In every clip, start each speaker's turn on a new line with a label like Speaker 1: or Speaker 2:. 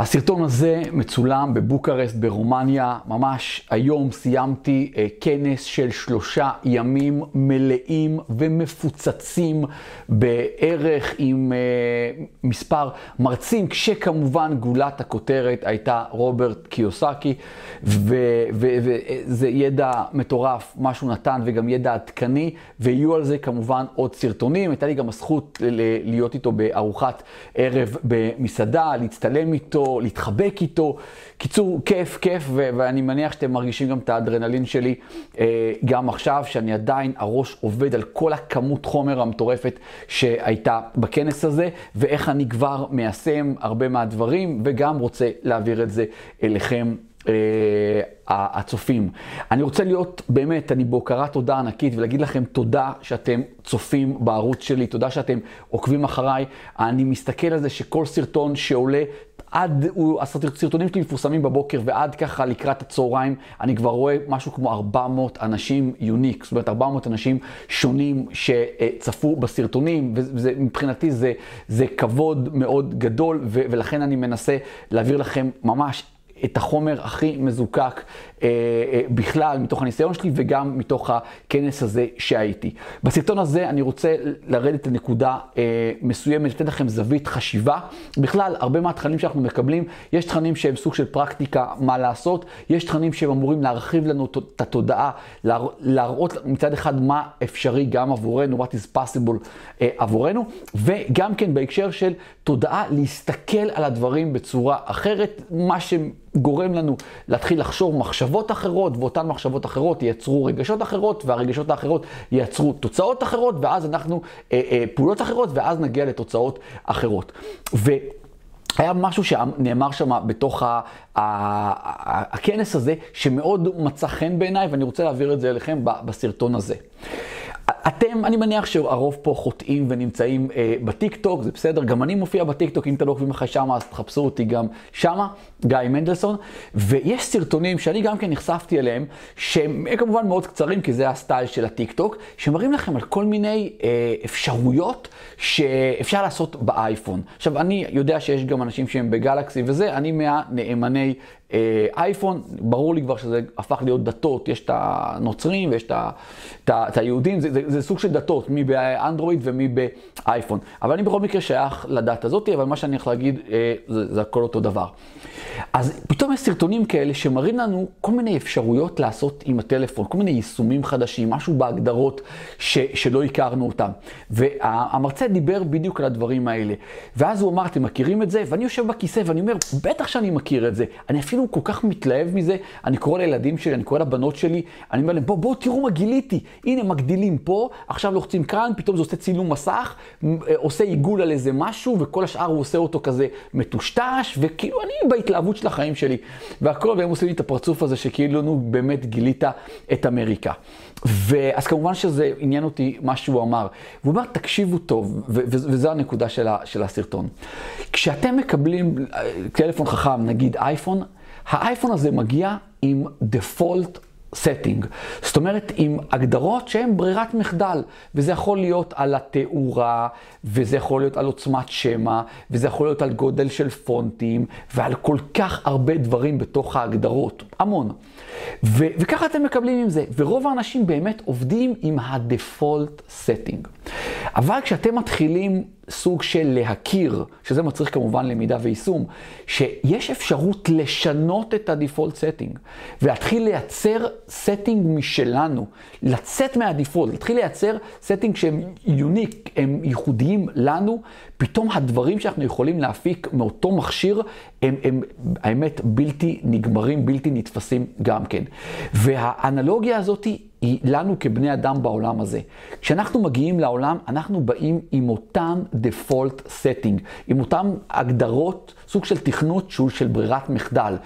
Speaker 1: הסרטון הזה מצולם בבוקרסט ברומניה. ממש היום סיימתי אה, כנס של שלושה ימים מלאים ומפוצצים בערך עם אה, מספר מרצים, כשכמובן גולת הכותרת הייתה רוברט קיוסקי, וזה ידע מטורף, מה שהוא נתן, וגם ידע עדכני, ויהיו על זה כמובן עוד סרטונים. הייתה לי גם הזכות להיות איתו בארוחת ערב במסעדה, להצטלם איתו. להתחבק איתו. קיצור, כיף, כיף, ואני מניח שאתם מרגישים גם את האדרנלין שלי אה, גם עכשיו, שאני עדיין, הראש עובד על כל הכמות חומר המטורפת שהייתה בכנס הזה, ואיך אני כבר מיישם הרבה מהדברים, וגם רוצה להעביר את זה אליכם. אה, הצופים. אני רוצה להיות, באמת, אני בהוקרת תודה ענקית ולהגיד לכם תודה שאתם צופים בערוץ שלי, תודה שאתם עוקבים אחריי. אני מסתכל על זה שכל סרטון שעולה, עד, הסרטונים שלי מפורסמים בבוקר ועד ככה לקראת הצהריים, אני כבר רואה משהו כמו 400 אנשים יוניק, זאת אומרת 400 אנשים שונים שצפו בסרטונים, ומבחינתי זה, זה כבוד מאוד גדול, ולכן אני מנסה להעביר לכם ממש את החומר הכי מזוקק אה, אה, בכלל, מתוך הניסיון שלי וגם מתוך הכנס הזה שהייתי. בסרטון הזה אני רוצה לרדת לנקודה אה, מסוימת, לתת לכם זווית חשיבה. בכלל, הרבה מהתכנים שאנחנו מקבלים, יש תכנים שהם סוג של פרקטיקה, מה לעשות, יש תכנים שהם אמורים להרחיב לנו את התודעה, להראות מצד אחד מה אפשרי גם עבורנו, what is possible אה, עבורנו, וגם כן בהקשר של תודעה, להסתכל על הדברים בצורה אחרת, מה ש... גורם לנו להתחיל לחשוב מחשבות אחרות, ואותן מחשבות אחרות ייצרו רגשות אחרות, והרגשות האחרות ייצרו תוצאות אחרות, ואז אנחנו, אה, אה, פעולות אחרות, ואז נגיע לתוצאות אחרות. ו... היה משהו שנאמר שם בתוך ה, ה, ה, הכנס הזה, שמאוד מצא חן בעיניי, ואני רוצה להעביר את זה אליכם בסרטון הזה. אתם, אני מניח שהרוב פה חוטאים ונמצאים אה, בטיק טוק, זה בסדר, גם אני מופיע בטיק טוק, אם אתם לא עוקבים אחרי שמה, אז תחפשו אותי גם שמה, גיא מנדלסון, ויש סרטונים שאני גם כן נחשפתי אליהם, שהם כמובן מאוד קצרים, כי זה הסטייל של הטיק טוק, שמראים לכם על כל מיני אה, אפשרויות שאפשר לעשות באייפון. עכשיו, אני יודע שיש גם אנשים שהם בגלקסי וזה, אני מהנאמני אייפון, ברור לי כבר שזה הפך להיות דתות, יש את הנוצרים ויש את היהודים, זה, זה, זה סוג של דתות, מי באנדרואיד ומי באייפון. אבל אני בכל מקרה שייך לדת הזאת, אבל מה שאני יכול להגיד, אה, זה, זה הכל אותו דבר. אז פתאום יש סרטונים כאלה שמראים לנו כל מיני אפשרויות לעשות עם הטלפון, כל מיני יישומים חדשים, משהו בהגדרות ש, שלא הכרנו אותם. והמרצה דיבר בדיוק על הדברים האלה. ואז הוא אמר, אתם מכירים את זה? ואני יושב בכיסא ואני אומר, בטח שאני מכיר את זה. אני אפילו כל כך מתלהב מזה, אני קורא לילדים שלי, אני קורא לבנות שלי, אני אומר להם, בואו, בואו תראו מה גיליתי. הנה, מגדילים פה, עכשיו לוחצים כאן, פתאום זה עושה צילום מסך, עושה עיגול על איזה משהו, וכל השאר הוא עושה אותו כזה מטושטש, וכאילו אני בהתלהבות של החיים שלי. והכל, והם עושים לי את הפרצוף הזה, שכאילו, נו, באמת גילית את אמריקה. ואז כמובן שזה עניין אותי מה שהוא אמר. והוא אומר, תקשיבו טוב, וזו הנקודה של, של הסרטון. כשאתם מקבלים אה, טלפון חכם, נגיד אייפון, האייפון הזה מגיע עם דפולט setting. זאת אומרת, עם הגדרות שהן ברירת מחדל, וזה יכול להיות על התאורה, וזה יכול להיות על עוצמת שמע, וזה יכול להיות על גודל של פונטים, ועל כל כך הרבה דברים בתוך ההגדרות, המון. ו- וככה אתם מקבלים עם זה, ורוב האנשים באמת עובדים עם ה-default setting. אבל כשאתם מתחילים סוג של להכיר, שזה מצריך כמובן למידה ויישום, שיש אפשרות לשנות את ה-default setting, ולהתחיל לייצר setting משלנו, לצאת מה-default, להתחיל לייצר setting שהם יוניק, הם ייחודיים לנו, פתאום הדברים שאנחנו יכולים להפיק מאותו מכשיר, הם, הם האמת בלתי נגמרים, בלתי נתפסים גם כן. והאנלוגיה הזאת היא היא לנו כבני אדם בעולם הזה. כשאנחנו מגיעים לעולם, אנחנו באים עם אותם default setting, עם אותם הגדרות, סוג של תכנות שהוא של ברירת מחדל.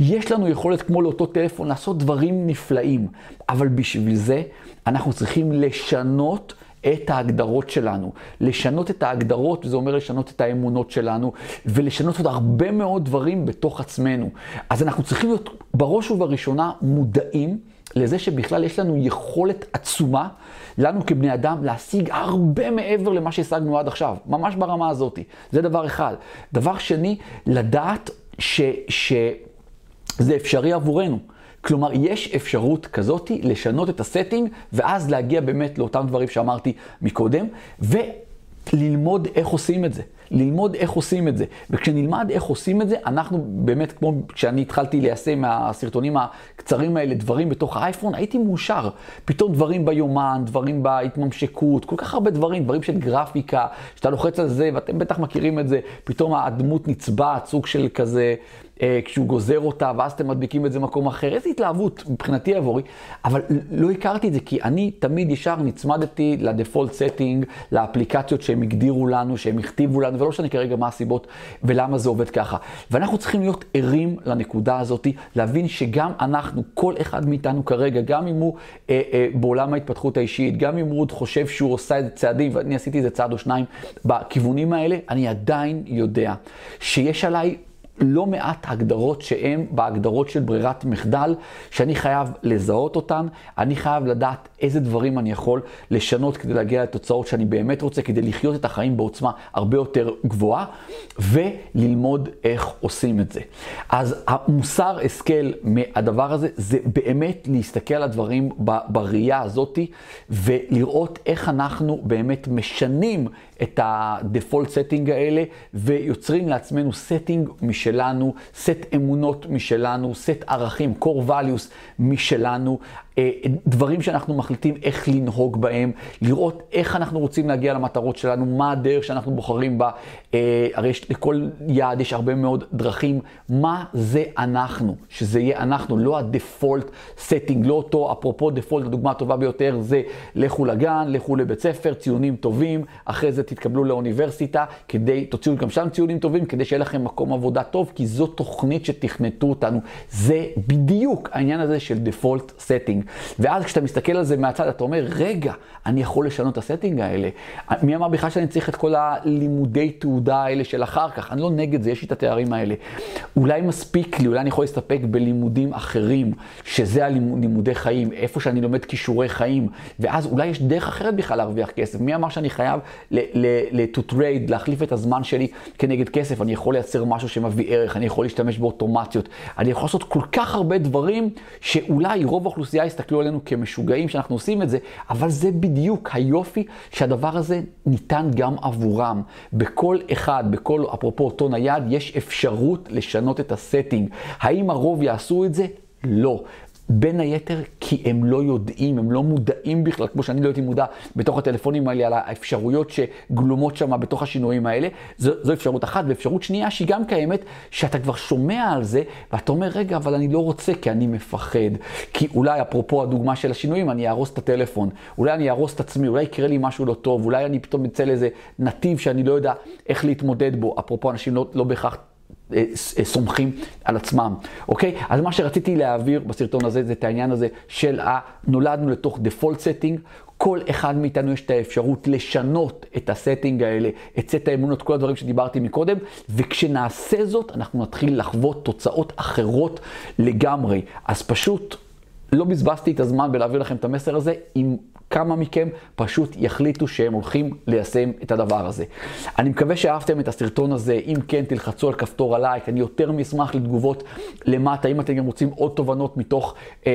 Speaker 1: יש לנו יכולת כמו לאותו טלפון לעשות דברים נפלאים, אבל בשביל זה אנחנו צריכים לשנות את ההגדרות שלנו. לשנות את ההגדרות, וזה אומר לשנות את האמונות שלנו, ולשנות עוד הרבה מאוד דברים בתוך עצמנו. אז אנחנו צריכים להיות בראש ובראשונה מודעים. לזה שבכלל יש לנו יכולת עצומה, לנו כבני אדם, להשיג הרבה מעבר למה שהשגנו עד עכשיו, ממש ברמה הזאת. זה דבר אחד. דבר שני, לדעת שזה אפשרי עבורנו. כלומר, יש אפשרות כזאת לשנות את הסטינג, ואז להגיע באמת לאותם דברים שאמרתי מקודם, וללמוד איך עושים את זה. ללמוד איך עושים את זה. וכשנלמד איך עושים את זה, אנחנו באמת, כמו כשאני התחלתי ליישם מהסרטונים הקצרים האלה, דברים בתוך האייפון, הייתי מאושר. פתאום דברים ביומן, דברים בהתממשקות, כל כך הרבה דברים, דברים של גרפיקה, שאתה לוחץ על זה, ואתם בטח מכירים את זה, פתאום הדמות נצבעת, סוג של כזה אה, כשהוא גוזר אותה, ואז אתם מדביקים את זה במקום אחר. איזו התלהבות מבחינתי עבורי, אבל לא הכרתי את זה, כי אני תמיד ישר נצמדתי ל default setting, לאפליקציות שהם הגדירו לנו, שהם הכתיבו לנו, ולא משנה כרגע מה הסיבות ולמה זה עובד ככה. ואנחנו צריכים להיות ערים לנקודה הזאת, להבין שגם אנחנו, כל אחד מאיתנו כרגע, גם אם הוא אה, אה, בעולם ההתפתחות האישית, גם אם הוא עוד חושב שהוא עושה איזה צעדים, ואני עשיתי איזה צעד או שניים בכיוונים האלה, אני עדיין יודע שיש עליי לא מעט הגדרות שהן בהגדרות של ברירת מחדל, שאני חייב לזהות אותן, אני חייב לדעת איזה דברים אני יכול לשנות כדי להגיע לתוצאות שאני באמת רוצה, כדי לחיות את החיים בעוצמה הרבה יותר גבוהה, וללמוד איך עושים את זה. אז המוסר השכל מהדבר הזה, זה באמת להסתכל על הדברים בראייה הזאתי, ולראות איך אנחנו באמת משנים את ה-default setting האלה, ויוצרים לעצמנו setting משלנו, סט אמונות משלנו, סט ערכים, core values משלנו. אה, דברים שאנחנו מחליטים איך לנהוג בהם, לראות איך אנחנו רוצים להגיע למטרות שלנו, מה הדרך שאנחנו בוחרים בה. אה, הרי יש, לכל יעד יש הרבה מאוד דרכים. מה זה אנחנו? שזה יהיה אנחנו, לא הדפולט setting, לא אותו, אפרופו default, הדוגמה הטובה ביותר זה לכו לגן, לכו לבית ספר, ציונים טובים, אחרי זה תתקבלו לאוניברסיטה, כדי, תוציאו גם שם ציונים טובים, כדי שיהיה לכם מקום עבודה טוב, כי זו תוכנית שתכנתו אותנו. זה בדיוק העניין הזה של default setting. ואז כשאתה מסתכל על זה מהצד, אתה אומר, רגע, אני יכול לשנות את ה setting האלה. מי אמר בכלל שאני צריך את כל הלימודי תעודה האלה של אחר כך? אני לא נגד זה, יש לי את התארים האלה. אולי מספיק לי, אולי אני יכול להסתפק בלימודים אחרים, שזה הלימודי חיים, איפה שאני לומד כישורי חיים, ואז אולי יש דרך אחרת בכלל להרוויח כסף. מי אמר שאני חייב ל-to trade, להחליף את הזמן שלי כנגד כסף? אני יכול לייצר משהו שמביא ערך, אני יכול להשתמש באוטומציות, אני יכול לעשות כל כך הרבה דברים שאולי רוב האוכלוסייה יסתכלו עלינו כמשוגעים שאנחנו עושים את זה, אבל זה בדיוק היופי שהדבר הזה ניתן גם עבורם. בכל אחד, בכל, אפרופו אותו נייד, יש אפשרות לשנות את ה setting. האם הרוב יעשו את זה? לא. בין היתר כי הם לא יודעים, הם לא מודעים בכלל, כמו שאני לא הייתי מודע בתוך הטלפונים האלה, על האפשרויות שגלומות שם בתוך השינויים האלה. זו, זו אפשרות אחת. ואפשרות שנייה שהיא גם קיימת, שאתה כבר שומע על זה, ואתה אומר, רגע, אבל אני לא רוצה כי אני מפחד. כי אולי, אפרופו הדוגמה של השינויים, אני אהרוס את הטלפון, אולי אני אהרוס את עצמי, אולי יקרה לי משהו לא טוב, אולי אני פתאום אצא לאיזה נתיב שאני לא יודע איך להתמודד בו. אפרופו, אנשים לא, לא בהכרח סומכים על עצמם, אוקיי? אז מה שרציתי להעביר בסרטון הזה זה את העניין הזה של הנולדנו לתוך default setting. כל אחד מאיתנו יש את האפשרות לשנות את הסטינג האלה, את סט האמונות, כל הדברים שדיברתי מקודם, וכשנעשה זאת, אנחנו נתחיל לחוות תוצאות אחרות לגמרי. אז פשוט לא בזבזתי את הזמן בלהעביר לכם את המסר הזה, אם כמה מכם פשוט יחליטו שהם הולכים ליישם את הדבר הזה. אני מקווה שאהבתם את הסרטון הזה, אם כן תלחצו על כפתור הלייק, אני יותר מאשמח לתגובות למטה, אם אתם גם רוצים עוד תובנות מתוך אה,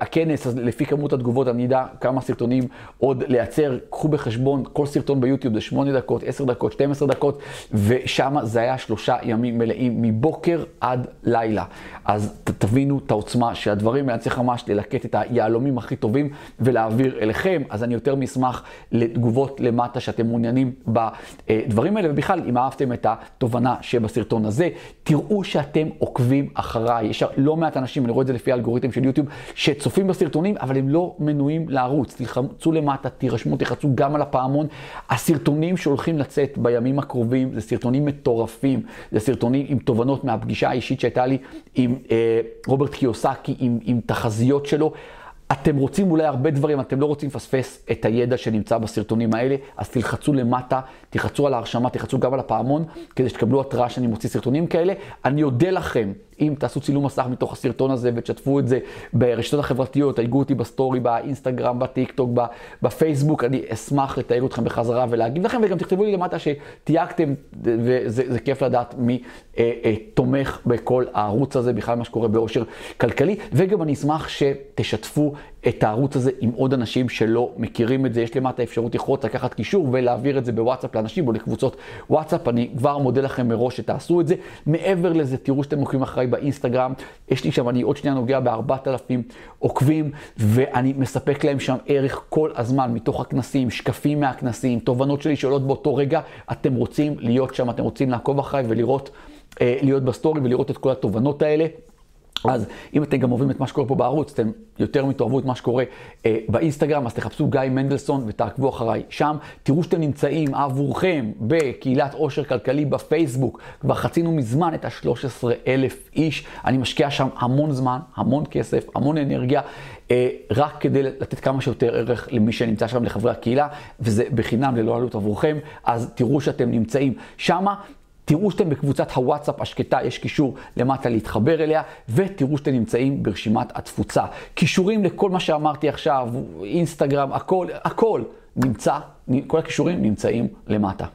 Speaker 1: הכנס, אז לפי כמות התגובות אני אדע כמה סרטונים עוד לייצר. קחו בחשבון, כל סרטון ביוטיוב זה 8 דקות, 10 דקות, 12 דקות, ושם זה היה שלושה ימים מלאים, מבוקר עד לילה. אז תבינו את העוצמה של הדברים, אני צריך ממש ללקט את היהלומים הכי טובים ולהעביר אליכם. שלכם, אז אני יותר משמח לתגובות למטה שאתם מעוניינים בדברים האלה, ובכלל, אם אהבתם את התובנה שבסרטון הזה, תראו שאתם עוקבים אחריי. יש לא מעט אנשים, אני רואה את זה לפי האלגוריתם של יוטיוב, שצופים בסרטונים, אבל הם לא מנויים לערוץ. תלחצו למטה, תירשמו, תלחצו גם על הפעמון. הסרטונים שהולכים לצאת בימים הקרובים, זה סרטונים מטורפים, זה סרטונים עם תובנות מהפגישה האישית שהייתה לי עם אה, רוברט קיוסאקי, עם, עם תחזיות שלו. אתם רוצים אולי הרבה דברים, אתם לא רוצים לפספס את הידע שנמצא בסרטונים האלה, אז תלחצו למטה, תלחצו על ההרשמה, תלחצו גם על הפעמון, כדי שתקבלו התראה שאני מוציא סרטונים כאלה. אני אודה לכם אם תעשו צילום מסך מתוך הסרטון הזה ותשתפו את זה ברשתות החברתיות, תייגו אותי בסטורי, באינסטגרם, בטיק טוק, בפייסבוק, אני אשמח לתייג אתכם בחזרה ולהגיב לכם, וגם תכתבו לי למטה שתייגתם, וזה כיף לדעת מי אה, אה, תומך בכל הערוץ הזה, בכלל מה שקורה באושר כלכלי, וגם אני אשמח שתשתפו את הערוץ הזה עם עוד אנשים שלא מכירים את זה. יש למטה אפשרות ללחוץ, לקחת קישור ולהעביר את זה בוואטסאפ לאנשים או לקבוצות וואטסאפ. אני כבר מודה לכם מראש שתעשו את זה. מעבר לזה, תראו שאתם עוקבים אחריי באינסטגרם. יש לי שם, אני עוד שנייה נוגע ב-4,000 עוקבים, ואני מספק להם שם ערך כל הזמן, מתוך הכנסים, שקפים מהכנסים, תובנות שלי שעולות באותו רגע. אתם רוצים להיות שם, אתם רוצים לעקוב אחריי ולראות, אה, להיות בסטורי ולראות את כל התובנות האלה. אז אם אתם גם אוהבים את מה שקורה פה בערוץ, אתם יותר מתאהבו את מה שקורה אה, באינסטגרם, אז תחפשו גיא מנדלסון ותעקבו אחריי שם. תראו שאתם נמצאים עבורכם בקהילת עושר כלכלי בפייסבוק. כבר חצינו מזמן את ה-13 אלף איש. אני משקיע שם המון זמן, המון כסף, המון אנרגיה, אה, רק כדי לתת כמה שיותר ערך למי שנמצא שם, לחברי הקהילה, וזה בחינם ללא עלות עבורכם. אז תראו שאתם נמצאים שמה. תראו שאתם בקבוצת הוואטסאפ השקטה, יש קישור למטה להתחבר אליה, ותראו שאתם נמצאים ברשימת התפוצה. קישורים לכל מה שאמרתי עכשיו, אינסטגרם, הכל, הכל נמצא, כל הקישורים נמצאים למטה.